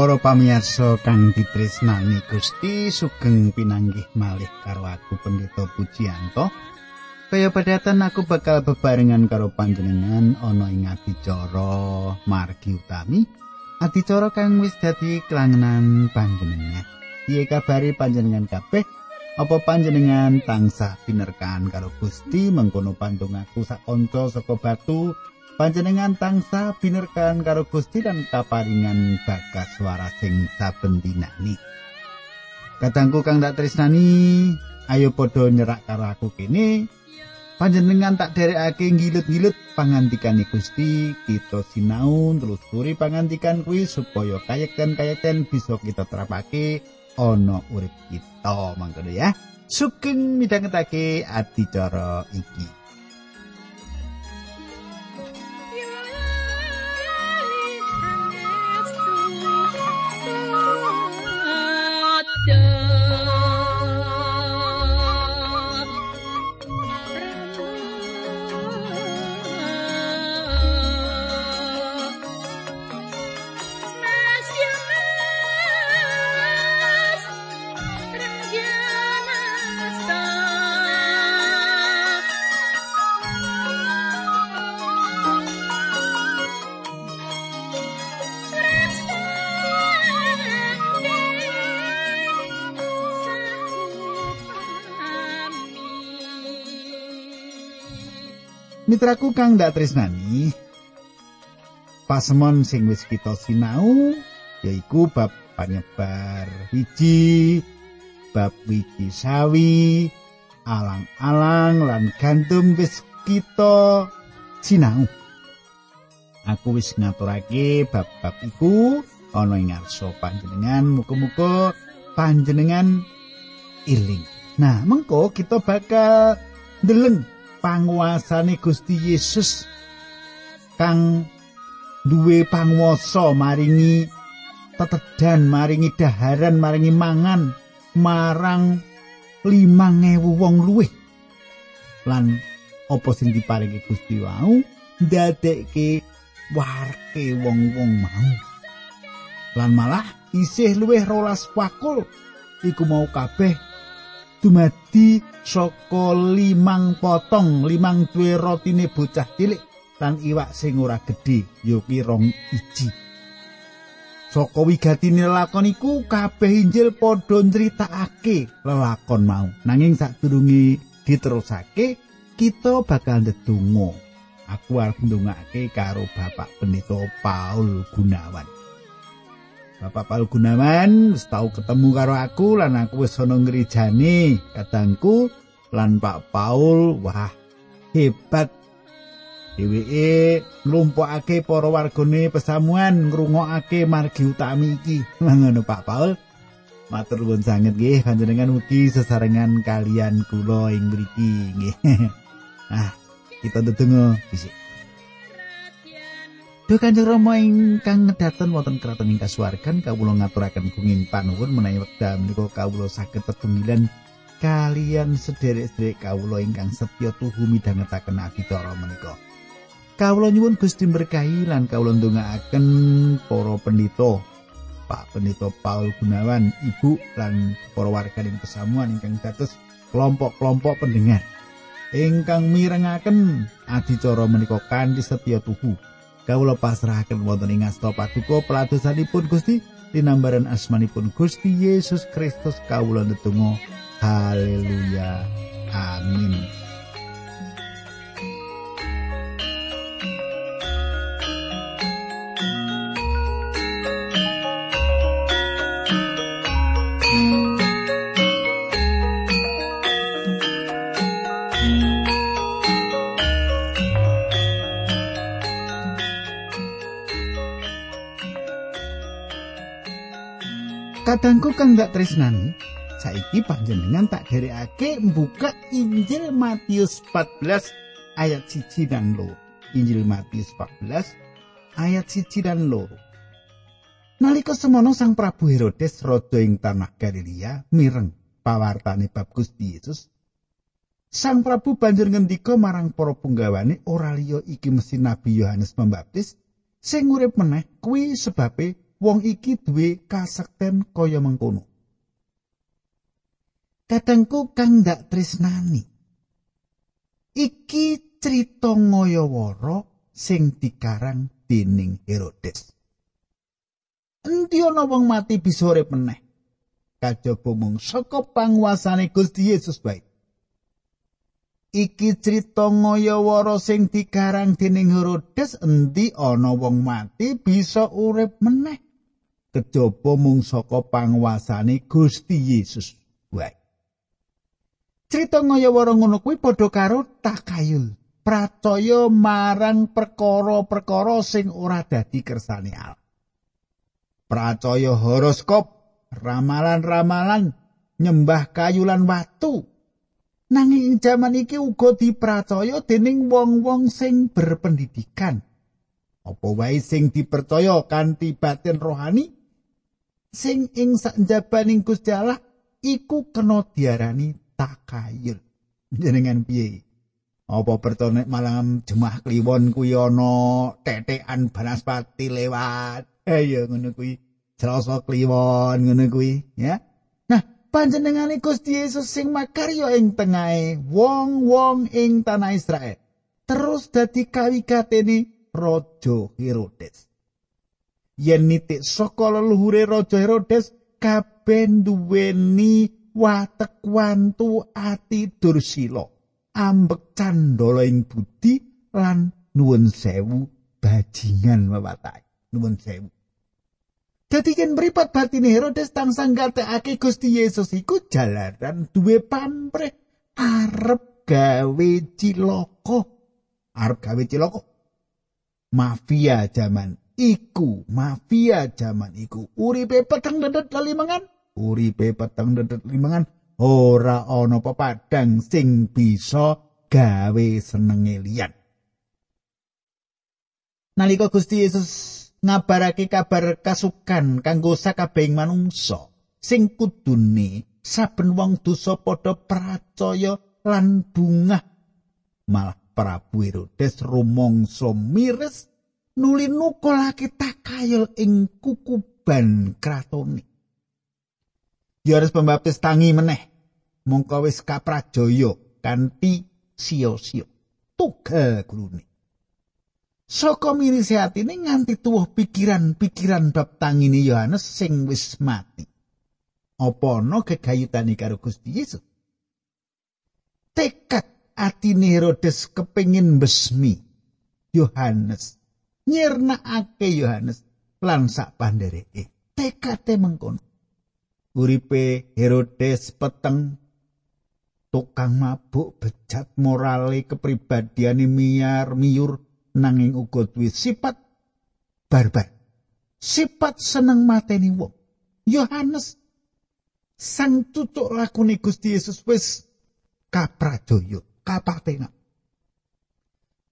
Para pamirsa kang ditresnani Gusti sugeng pinanggih malih karo aku Pendeta Pujiyanto. Kaya padatan aku bakal bebarengan karo panjenengan ana ing adicara margi utami. Adicara kang wis dadi kelangenan panjenengan. Piye kabari panjenengan kabeh? Apa panjenengan tansah pinerkan karo Gusti mengkono pantung aku sak kanca saka batu panjenengan tangsa binerkan karo Gusti dan kaparingan bagas suara sing saben dinani. Kadangku kang tak tresnani, ayo padha nyerak karo aku kene. Panjenengan tak derekake ngilut-ngilut pangandikan Gusti, kita sinau telusuri pangandikan kuwi supaya kayekten-kayekten bisa kita terapake ana urip kita mangkono ya. Sugeng midhangetake adicara iki. Mitraku kang ndak tresnani. Pasemon sing wis kita sinau yaiku bab panyebar wiji, bab wiji sawi, alang-alang lan gandum wis kita sinau. Aku wis ngaturake bab-bab iku ana ing ngarsa panjenengan muga-muga panjenengan iling. Nah, mengko kita bakal ndeleng panguasane Gusti Yesus kang duwe panguwasa maringi tetedan maringi daharan maringi mangan marang limang ewu wong luwih. Lan apa sing diparingi Gusti wau? Ndadekke warke wong-wong mau. Lan malah isih luwih rolas wakul. Iku mau kabeh dumadi saka limang potong limang duwe rotine bocah cilik lan iwak sing ora gedhe yoki rong iji. Saka wigatine lakon iku kabeh injil padha nyritakake lelakon mau. Nanging sadurunge diterusake kita bakal ndedonga. Aku arep ndongake karo Bapak Pendeta Paul Gunawan Bapak Paul Gunawan wis tau ketemu karo aku lan aku wis ana ngrejane kadangku lan Pak Paul. Wah hebat. Dheweke nglumpukake para wargane pesamuan ngrungokake margi utami iki. Ngono Pak Paul. Matur nuwun sanget nggih panjenengan mugi sesarengan kalian kula ing mriki nggih. Ah kita ndedonga dhisik Duh Kanjeng Rama ingkang ngedaten wonten kraton ing kasuwargan kawula ngaturaken gunging panuwun menawi wekdal menika kawula saged tetunggilan kalian sederek-sederek kawula ingkang setya tuhu midhangetaken adicara menika. Kawula nyuwun Gusti berkahi lan kawula ndongaaken para pendito, Pak Pendito Paul Gunawan, Ibu lan para warga ing pesamuan ingkang dados kelompok-kelompok pendengar ingkang mirengaken adicara menika kanthi setya tuhu. Kawula pasrahaken wonten ing asta paduka peladosanipun Gusti tinambaran asmanipun Gusti Yesus Kristus kawula ndedonga. Haleluya. Amin Kadangku kang gak tresnani, saiki panjenengan tak derekake mbuka Injil Matius 14 ayat 1 dan loro. Injil Matius 14 ayat 1 dan loro. Nalika semono Sang Prabu Herodes rada ing tanah Galilea mireng pawartane bab Gusti Yesus. Sang Prabu banjur ngendika marang para punggawane ora liya iki mesti Nabi Yohanes Pembaptis sing urip meneh kuwi sebabe wong iki duwe kasekten kaya mengkono. Kadangku kang ndak tresnani. Iki crita ngayawara sing dikarang dening Herodes. Endi ana wong mati bisa urip meneh? Kajaba mung saka panguasane Gusti Yesus bae. Iki crita ngayawara sing dikarang dening Herodes endi ana wong mati bisa urip meneh? Kejaba mung saka panguasane Gusti Yesus wae. Crita ngayawara ngono kuwi padha karo takayul. Pracaya marang perkara-perkara sing ora dadi kersane Allah. Pracaya horoskop, ramalan-ramalan, nyembah kayu lan watu. Nanging ing jaman iki uga dipracaya dening wong-wong sing berpendidikan. Apa wae sing dipercaya kanthi batin rohani sing ing sanjabaning Gusti Allah iku kena diarani takayul. Jenengan piye? Apa pertonek malam jemaah kliwon kuwi ana tetekan banaspati lewat. Eh ya ngono kuwi. Selasa kliwon ngono kuwi, ya. Nah, panjenengane Gusti Yesus sing makarya ing tengahe wong-wong ing tanah Israel. Terus dadi kawigatene Raja Herodes. Yen nitik saka leluhure Raja Herodes kabeh duweni watek wantu ati dursila. ambek candala ing budi lan nuwun sewu bajingan wewatake nuwun sewu Dadi yen mripat batine Herodes tansah ngatekake Gusti Yesus iku jalaran duwe pamrih arep gawe ciloko arep gawe ciloko mafia jaman iku mafia jaman iku. Uripe peteng dedet lalimangan uripe peteng dedet limangan ora ana pepadang sing bisa gawe senenge liyan. Nalika Gusti Yesus ngabarake kabar kasukan kanggo sakabehing manungsa sing kudune saben wong dosa padha percaya lan bunga malah Prabu Herodes rumangsa mires nuli nukulake takayul ing kukuban kratone. Yohanes Pembaptis tangi meneh mongko wis kaprajaya kanthi sia-sia. Tugal gurune. Saka mirise atine nganti tuwuh pikiran-pikiran bab tangine Yohanes sing wis mati. Apa ana gegayutane karo Gusti Yesus? Tekad atine Herodes kepengin besmi Yohanes nyirnakake Yohanes. Lan sak pandhereke tekate mengkono. Uripe Herodes peteng tukang mabuk bejat morale kepribadiane miyar miyur nanging uga duwe sifat barbar. Sifat seneng mateni wong. Yohanes sang tutuk lakune Gusti Yesus wis kapradaya kapatena.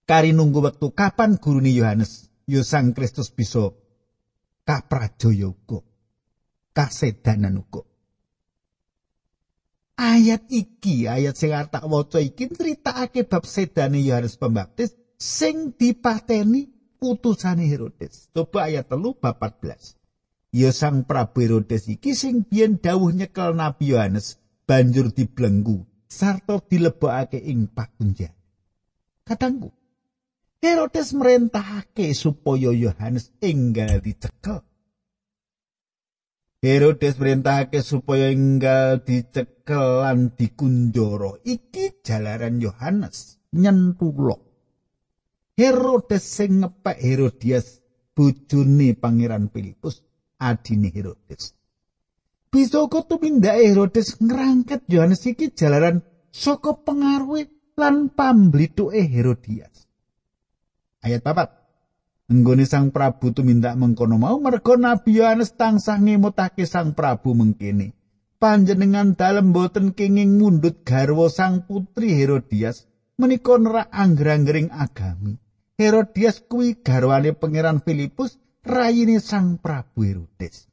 Kari nunggu wektu kapan gurune Yohanes yo sang Kristus bisa kaprajaya uga kasedanan uga ayat iki ayat sing tak waca iki critakake bab sedane Yohanes Pembaptis sing dipateni utusane Herodes. Coba ayat telu bab 14. Ya sang Prabu Herodes iki sing biyen dawuh nyekel Nabi Yohanes banjur dibelenggu sarta dilebokake ing pakunjan. Katangku Herodes merentahake supaya Yohanes enggal dicekel. Herodes perintahake supaya enggal dicekel lan dikunjara. Iki jalaran Yohanes nyentulok. Herodes sing ngepek Herodias bojone Pangeran Filipus adine Herodes. Bisa kok tumindak Herodes ngrangket Yohanes iki jalaran saka pengaruhe lan pamblituke Herodias. Ayat 4. Enggone Sang Prabu tumindak mengkono mau merga Nabi Yohanes tansah ngemutake Sang Prabu mengkene. Panjenengan dalem boten kenging mundut garwa Sang Putri Herodias menika nerak angger-anggering agami. Herodias kuwi garwane Pangeran Filipus rayine Sang Prabu Herodes.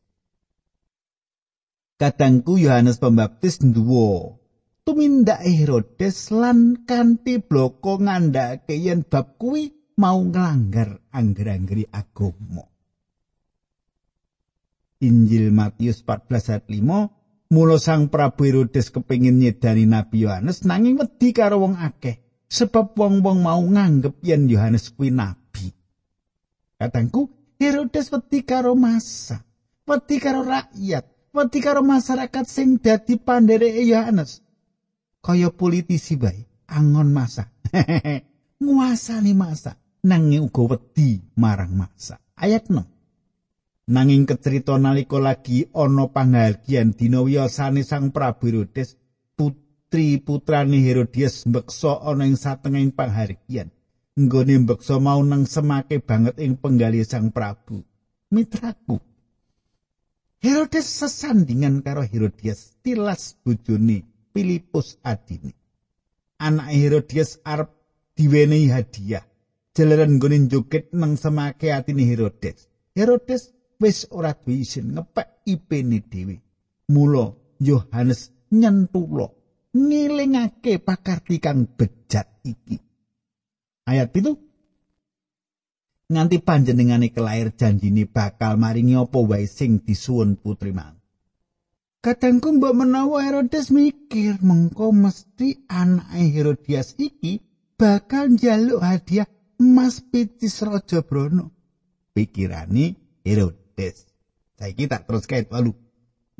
Kadangku Yohanes Pembaptis nduwa tumindak Herodes lan kanthi bloko ngandhake yen bab kuwi mau nglanggar angger-anggeri agama. Injil Matius 14 ayat 5 Mula Sang Prabu Herodes kepingin nyedani Nabi Yohanes nanging wedi karo wong akeh sebab wong-wong mau nganggep yen Yohanes kuwi nabi. Katangku Herodes wedi karo masa, wedi karo rakyat, wedi karo masyarakat sing dadi pandhereke Yohanes. Kaya politisi bae, angon masa. Nguasani masa, nanging uga wedi marang masa. Ayat 6. Nanging kecerita nalika lagi ana panghargyan dina wiyosane Sang Prabu Herodes, putri putrane Herodias mbeksa ana ing satengahing panghargyan. Nggone mbeksa mau nang semake banget ing penggali Sang Prabu. Mitraku. Herodes sesandingan karo Herodias tilas bojone Filipus adine. Anak Herodias arep diwenehi hadiah. Jalaran nggone joget nang semake atine Herodes. Herodes wis ora duwe isin ngepek ipene dhewe. Mula Yohanes nyentulo ngilingake pakarti kang bejat iki. Ayat itu nganti panjenengane kelair janjine bakal maringi apa wae sing disuwun putri mau. Kadangku mbok menawa Herodes mikir mengko mesti anake Herodias iki bakal njaluk hadiah emas pitis raja Brono. Pikirane Herodes Des. Saiki tak terus kait walu.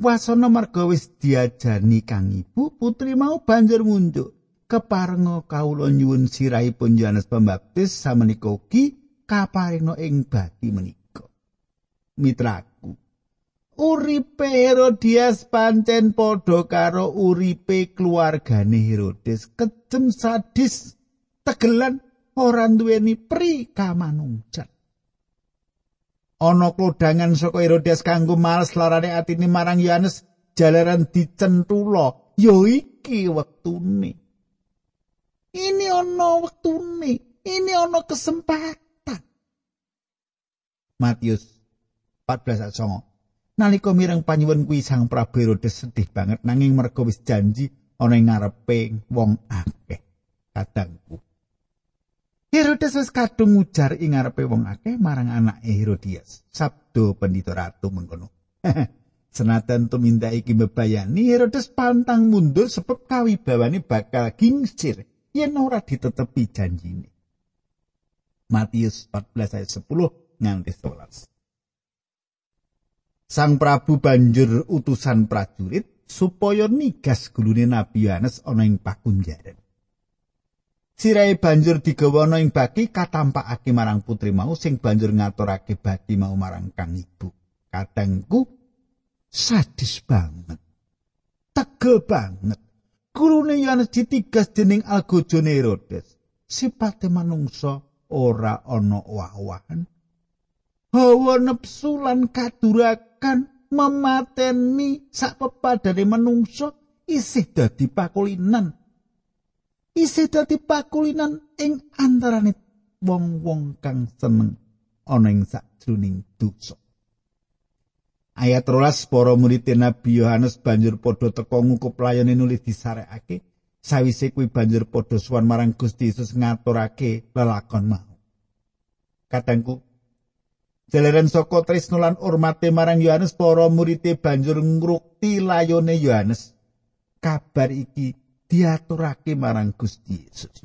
Wasana marga wis diajani kang ibu, putri mau banjur munjuk. Keparenga kawula nyuwun sirahipun Yohanes Pembaptis samenika ugi kaparinga ing bati menika. Mitraku. Uripe Herodias pancen padha karo uripe keluargane Herodes, kejem sadis, tegelan ora duweni pri kamanungsan. ana klodangan saka Herodes kanggo males larane atine marang Yohanes jalaran dicentula. Ya iki wektune. Ini ana wektune ini ana kesempatan. Matius 14 ayat 9 nalika mireng panyuwun kuwi sang Prabu Herodes sedih banget nanging mergo wis janji ana ing ngarepe wong akeh. Kadangku Herodes wis kadung ngujar ing ngarepe wong akeh marang anake Herodias. Sabdo pendito ratu mengkono. Senajan tumindak iki mbebayani Herodes pantang mundur sebab kawibawane bakal gingsir yen ora ditetepi janjine. Matius 14 ayat 10 nganti 11. Sang Prabu banjur utusan prajurit supaya nigas gulune Nabi Yohanes ana ing pakunjaran. Sirai banjur digawa ana ing baki katampakake marang putri mau sing banjur ngaturake baki mau marang kang ibu. Kadangku sadis banget. Tegel banget. Gurune Yohanes ditigas dening algojone Herodes. Sipate manungsa ora ana wah-wahan. Hawa nepsu lan kadurakan memateni sak pepadane manungsa isih dadi pakulinan isih dadi pakulinan ing antarane wong-wong kang seneng ana ing sajroning dosa. Ayat rolas para murid Nabi Yohanes banjur padha teka ngukup layane nulis disarekake sawise kuwi banjur padha suwan marang Gusti Yesus ngaturake lelakon mau. Katangku Jalaran saka tresno lan urmate marang Yohanes para murid banjur ngrukti layone Yohanes. Kabar iki diaturake marang Gusti Yesus.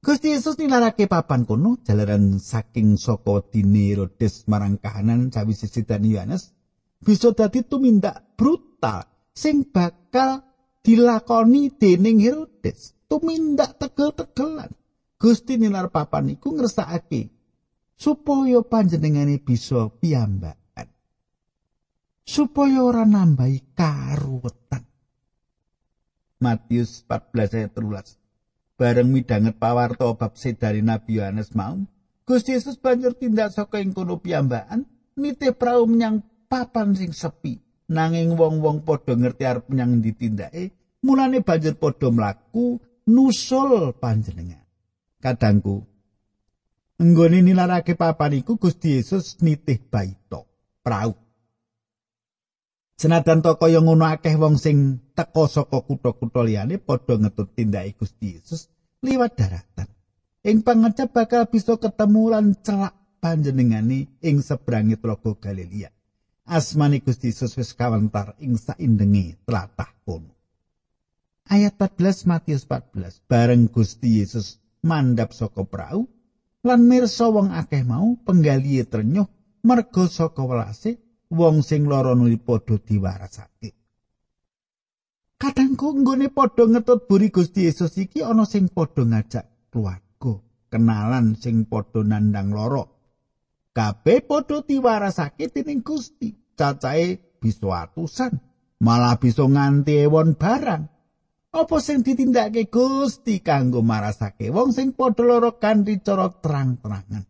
Gusti Yesus nilarake papan kono jalaran saking saka dini Herodes marang kahanan sawise sidan Yohanes bisa dadi tumindak brutal sing bakal dilakoni dening Herodes. Tumindak tegel-tegelan. Gusti nilar papan iku ngersakake supaya panjenengane bisa piyambakan. Supaya ora nambahi karuwetan Matius 14 ayat 13. Bareng midanget pawarta bab sedari Nabi Yohanes mau, Gusti Yesus banjur tindak saka ing kono piyambakan, nitih prau menyang papan sing sepi. Nanging wong-wong padha ngerti arep menyang ditindake, mulane banjur padha mlaku nusul panjenengan. Kadangku, nggone nilarake papan iku Gusti Yesus nitih baito, prau. Senajan to kaya ngono akeh wong sing teka saka kutha-kutha liyane padha ngetut tindake Gusti Yesus liwat daratan. Ing pangecap bakal bisa ketemu lan celak panjenengane ing seberangi tlaga Galilea. Asmane Gusti Yesus wis kawentar ing saindenge tlatah kono. Ayat 14 Matius 14 bareng Gusti Yesus mandap saka prau lan mirsa wong akeh mau penggalihe trenyuh merga saka welase wong sing lara nuli padha diwarasake. Kadangku nggone padha ngetut buri Gusti Yesus iki ana sing padha ngajak keluarga, kenalan sing padha nandang lara. Kabeh padha diwarasake dening Gusti. Cacahe bisa atusan, malah bisa nganti ewon barang. Apa sing ditindakake Gusti kanggo marasake wong sing padha lara kanthi cara terang-terangan.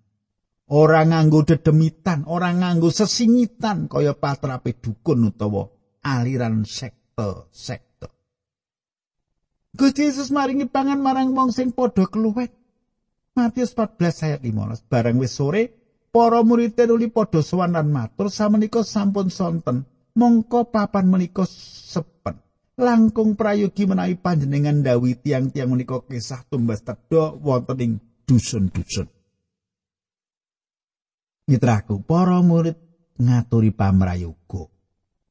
Ora nganggo dedemitan, ora nganggo sesingitan kaya patrape dukun utawa aliran sekte-sekte. Gusti Yesus maringi pangan marang wong sing padha keluwet. Matius 14 ayat 15. Barang wis sore, para murid nuli padha sowan lan matur samenika sampun sonten, mongko papan menika sepen. Langkung prayogi menawi panjenengan dawi tiang-tiang menika kisah tumbas tedha wonten ing dusun-dusun. Mitraku, para murid ngaturi pamrayoga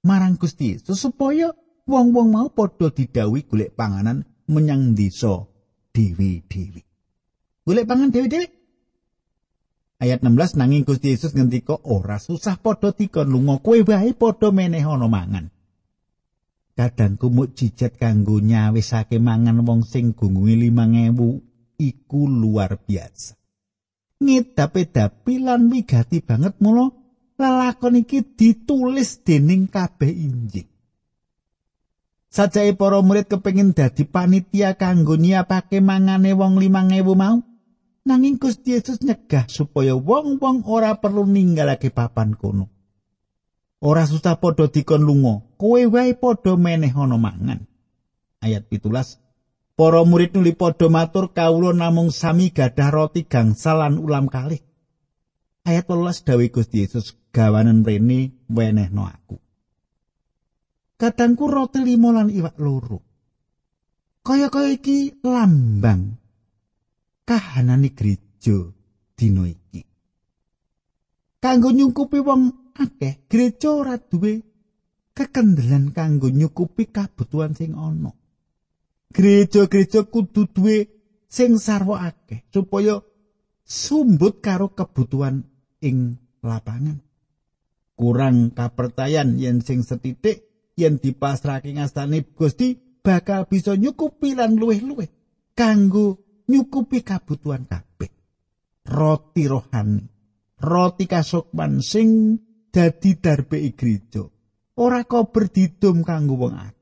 marang Gusti Yesus supaya wong-wong mau padha didawi golek panganan menyang desa dewi-dewi. Golek pangan dewi-dewi. Ayat 16 nanging Gusti Yesus ngendika ora susah padha dikon lunga kowe wae padha meneh ana mangan. Kadangku mukjizat kanggo nyawisake mangan wong sing gunggunge 5000 iku luar biasa. Ngedape-dapi lan wigati banget mula lelakon iki ditulis dening kabeh Injil. Sajae para murid kepengin dadi panitia kanggo nyiapake mangane wong 5000 mau. Nanging Gusti Yesus nyegah supaya wong-wong ora perlu ninggalake papan kono. Ora susah padha dikon lunga, kowe wae padha meneh ana mangan. Ayat 17. Para murid nuli padha matur kawula namung sami gadah roti gangsal lan ulam kalih. Ayat 18 dawuh Gusti Yesus gawanen rene wenehno aku. kadangku roti limo lan iwak loro. Kaya-kaya iki lambang kahanane gereja dina iki. Kanggo nyukupi wong akeh, gereja ora duwe kekendelan kanggo nyukupi kabutuhan sing ana. Gereja-gereja kudu duwe sing sarwa akeh supaya sumbut karo kebutuhan ing lapangan. Kurang kapertayan yen sing setitik yen dipasrahke ngastane Gusti bakal bisa nyukupi lan luwih-luwih kanggo nyukupi kabutuhan kabeh. Roti rohani, roti kasukman sing dadi darbe gereja. Ora kok berdidum kanggo wong akeh.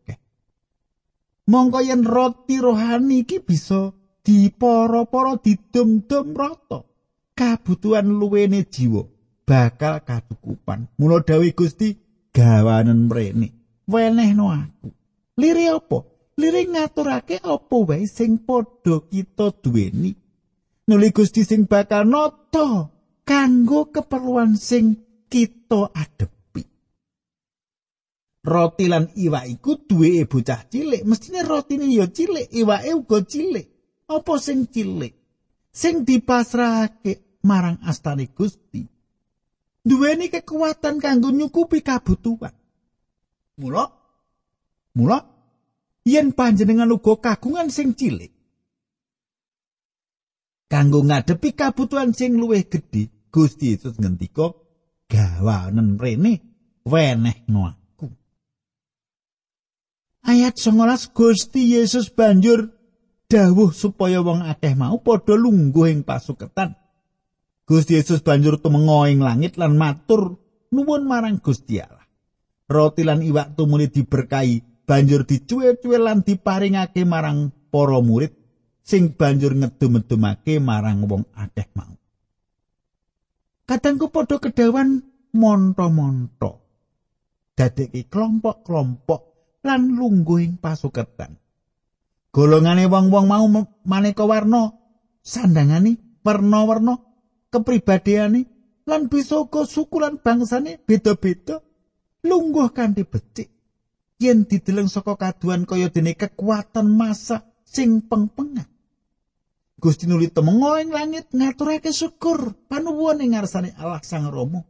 Mongko yen roti rohani iki bisa dipara-para didum-dum rata. Kabutuhan luwene jiwa bakal kadukupan. Mula dawuh Gusti gawanen mrene. wenehno aku. Lire apa? Lire ngaturake apa wae sing padha kita duweni. Nuli Gusti sing bakal nata kanggo keperluan sing kita adepi. Roti lan iwak iku duwe bocah cilik, mestine rotine ya cilik, iwake uga cilik. Apa sing cilik? Sing dipasrahake marang astane Gusti. Duweni kekuatan kanggo nyukupi kabutuhan. Mula mula yen panjenengan uga kagungan sing cilik kanggo ngadepi kabutuhan sing luwih gedhe Gusti Yesus ngendika gawanen rene wenehno aku Ayat 19 Gusti Yesus banjur dawuh supaya wong akeh mau padha lungguh ing pasuketan. Gusti Yesus banjur tumenga ing langit lan matur nuwun marang Gusti Allah. Roti lan iwak tumuli diberkahi banjur dicuwe-cuwe lan diparingake marang para murid sing banjur ngedum-edumake marang wong akeh mau. Kadangku padha kedawan monto-monto. Dadeki kelompok-kelompok lan lungguhing pasuketan golongane wong-wong mau maneka warna sandangane warna-warna kepribadiane lan bisa uga suku lan bangsane beda-beda lungguh kanthi becik yen dideleng saka kaduan kaya dene kekuatan masa sing pengpengan Gusti nuli temengo ing langit ngaturake syukur panuwun ing ngarsane Allah Sang Rama.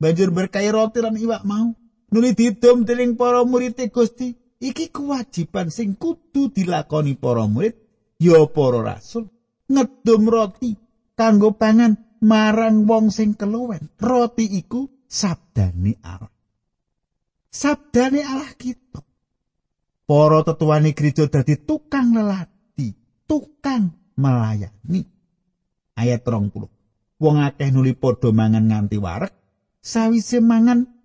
Banjur berkahi roti lan iwak mau. Nuli didom dening para murid Gusti. Iki kewajiban sing kudu dilakoni para murid ya para rasul. Ngedom roti kanggo pangan marang wong sing keluwen. Roti iku sabdane Allah. Sabdane Allah kita. Para tetuane gereja dadi tukang lelati, tukang melayani. Ayat 30. Wong akeh nuli padha mangan nganti warek. Sawise mangan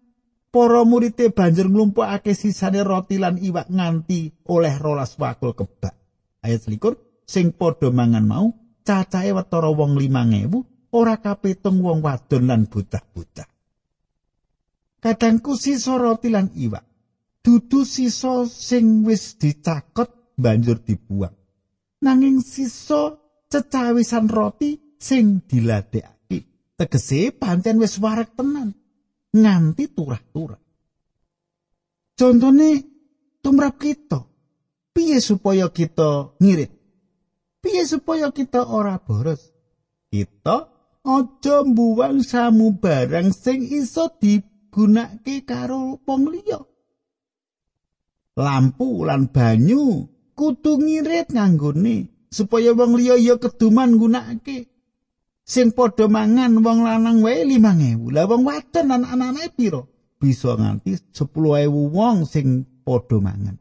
para murite banjur nglumpukake sisane roti lan iwak nganti oleh rolas wakul kebak. Ayat selikur, sing padha mangan mau cacahe wetara wong 5000 ora kapitung wong wadon lan bocah-bocah. Kadangku sisa roti lan iwak dudu sisa sing wis dicakot banjur dibuang. nanging sisa cecawisan roti sing diladekake tegese pancen wis warek tenan nganti turah-turah. Contone tumrap kita. Piye supaya kita ngirit? Piye supaya kita ora boros? Kita aja mbuwang samu barang sing iso digunakake karo wong liya. Lampu lan banyu kudu ngirit nganggone supaya wong liya ya keduman nggunakake. Sing padha mangan wong lanang wae 5000. Lah wong wadon lan anake pira? Bisa nganti 10000 wong sing padha mangan.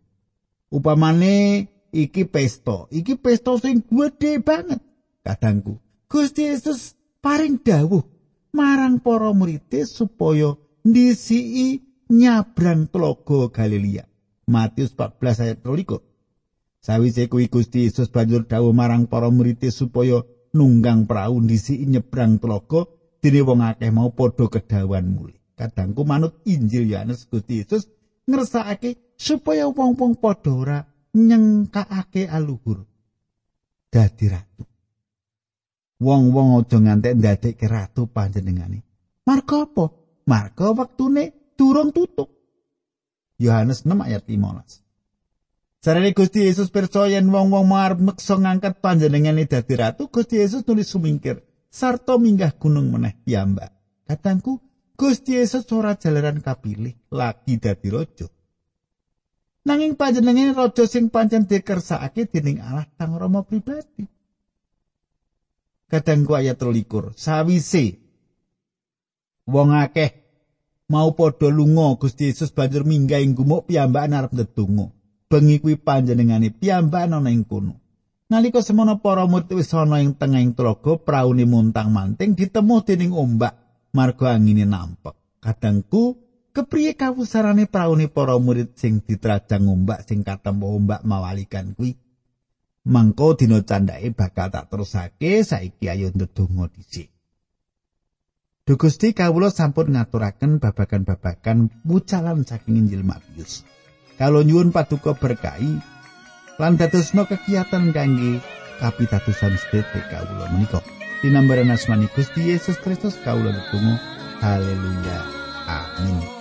Upamane iki pesta, iki pesta sing gedhe banget kadangku. Gusti Yesus paring dawuh marang para murid supaya ndisiki nyabrang tlaga Galilea. Matius 14 ayat 3. Sawise kuwi Gusti Yesus banjur dawuh marang para murid supaya nunggang prau ndisi nyebrang tlaga dene wong akeh mau padha kedawan muli. Kadangku manut Injil Yohanes Gusti Yesus ngersakake supaya wong-wong padha ora nyengkakake aluhur dadi ratu. Wong-wong aja ngantek ndadekke ratu panjenengane. Marga apa? Marga wektune durung tutup. Yohanes 6 ayat 15. Sarane Gusti Yesus percaya yen wong-wong marep meksa ngangkat panjenengane dadi ratu, Gusti Yesus nulis sumingkir sarta minggah gunung meneh piyambak. Katangku, Gusti Yesus ora jalaran kapilih lagi dadi raja. Nanging panjenengane raja sing pancen dikersakake dening Allah Sang Rama pribadi. Kadangku ayat 23, sawise wong akeh mau padha lunga Gusti Yesus banjur minggah ing gumuk piyambakan arep ndedonga. Bengi kuwi panjenengane piyambak ana ing kono. Nalika semono para murid wis ana ing tengahing tlaga, praune muntang manting ditemu dening ombak marga angine nampek. Kadangku kepriye kawusarane praune para murid sing ditrajang ombak sing katempo ombak mawalikan kuwi? Mangko dina candhake bakal tak terusake saiki ayo ndedonga dhisik. Duh Gusti kawula sampun ngaturaken babagan-babagan wucalan saking Injil Matius. Kalau nyuwun paduka berkahi lan dadosno kegiatan kangge kapitadosan sedherek kawula menika. Dinambaran asmani Gusti Yesus Kristus kawula netunggal. Haleluya. Amin.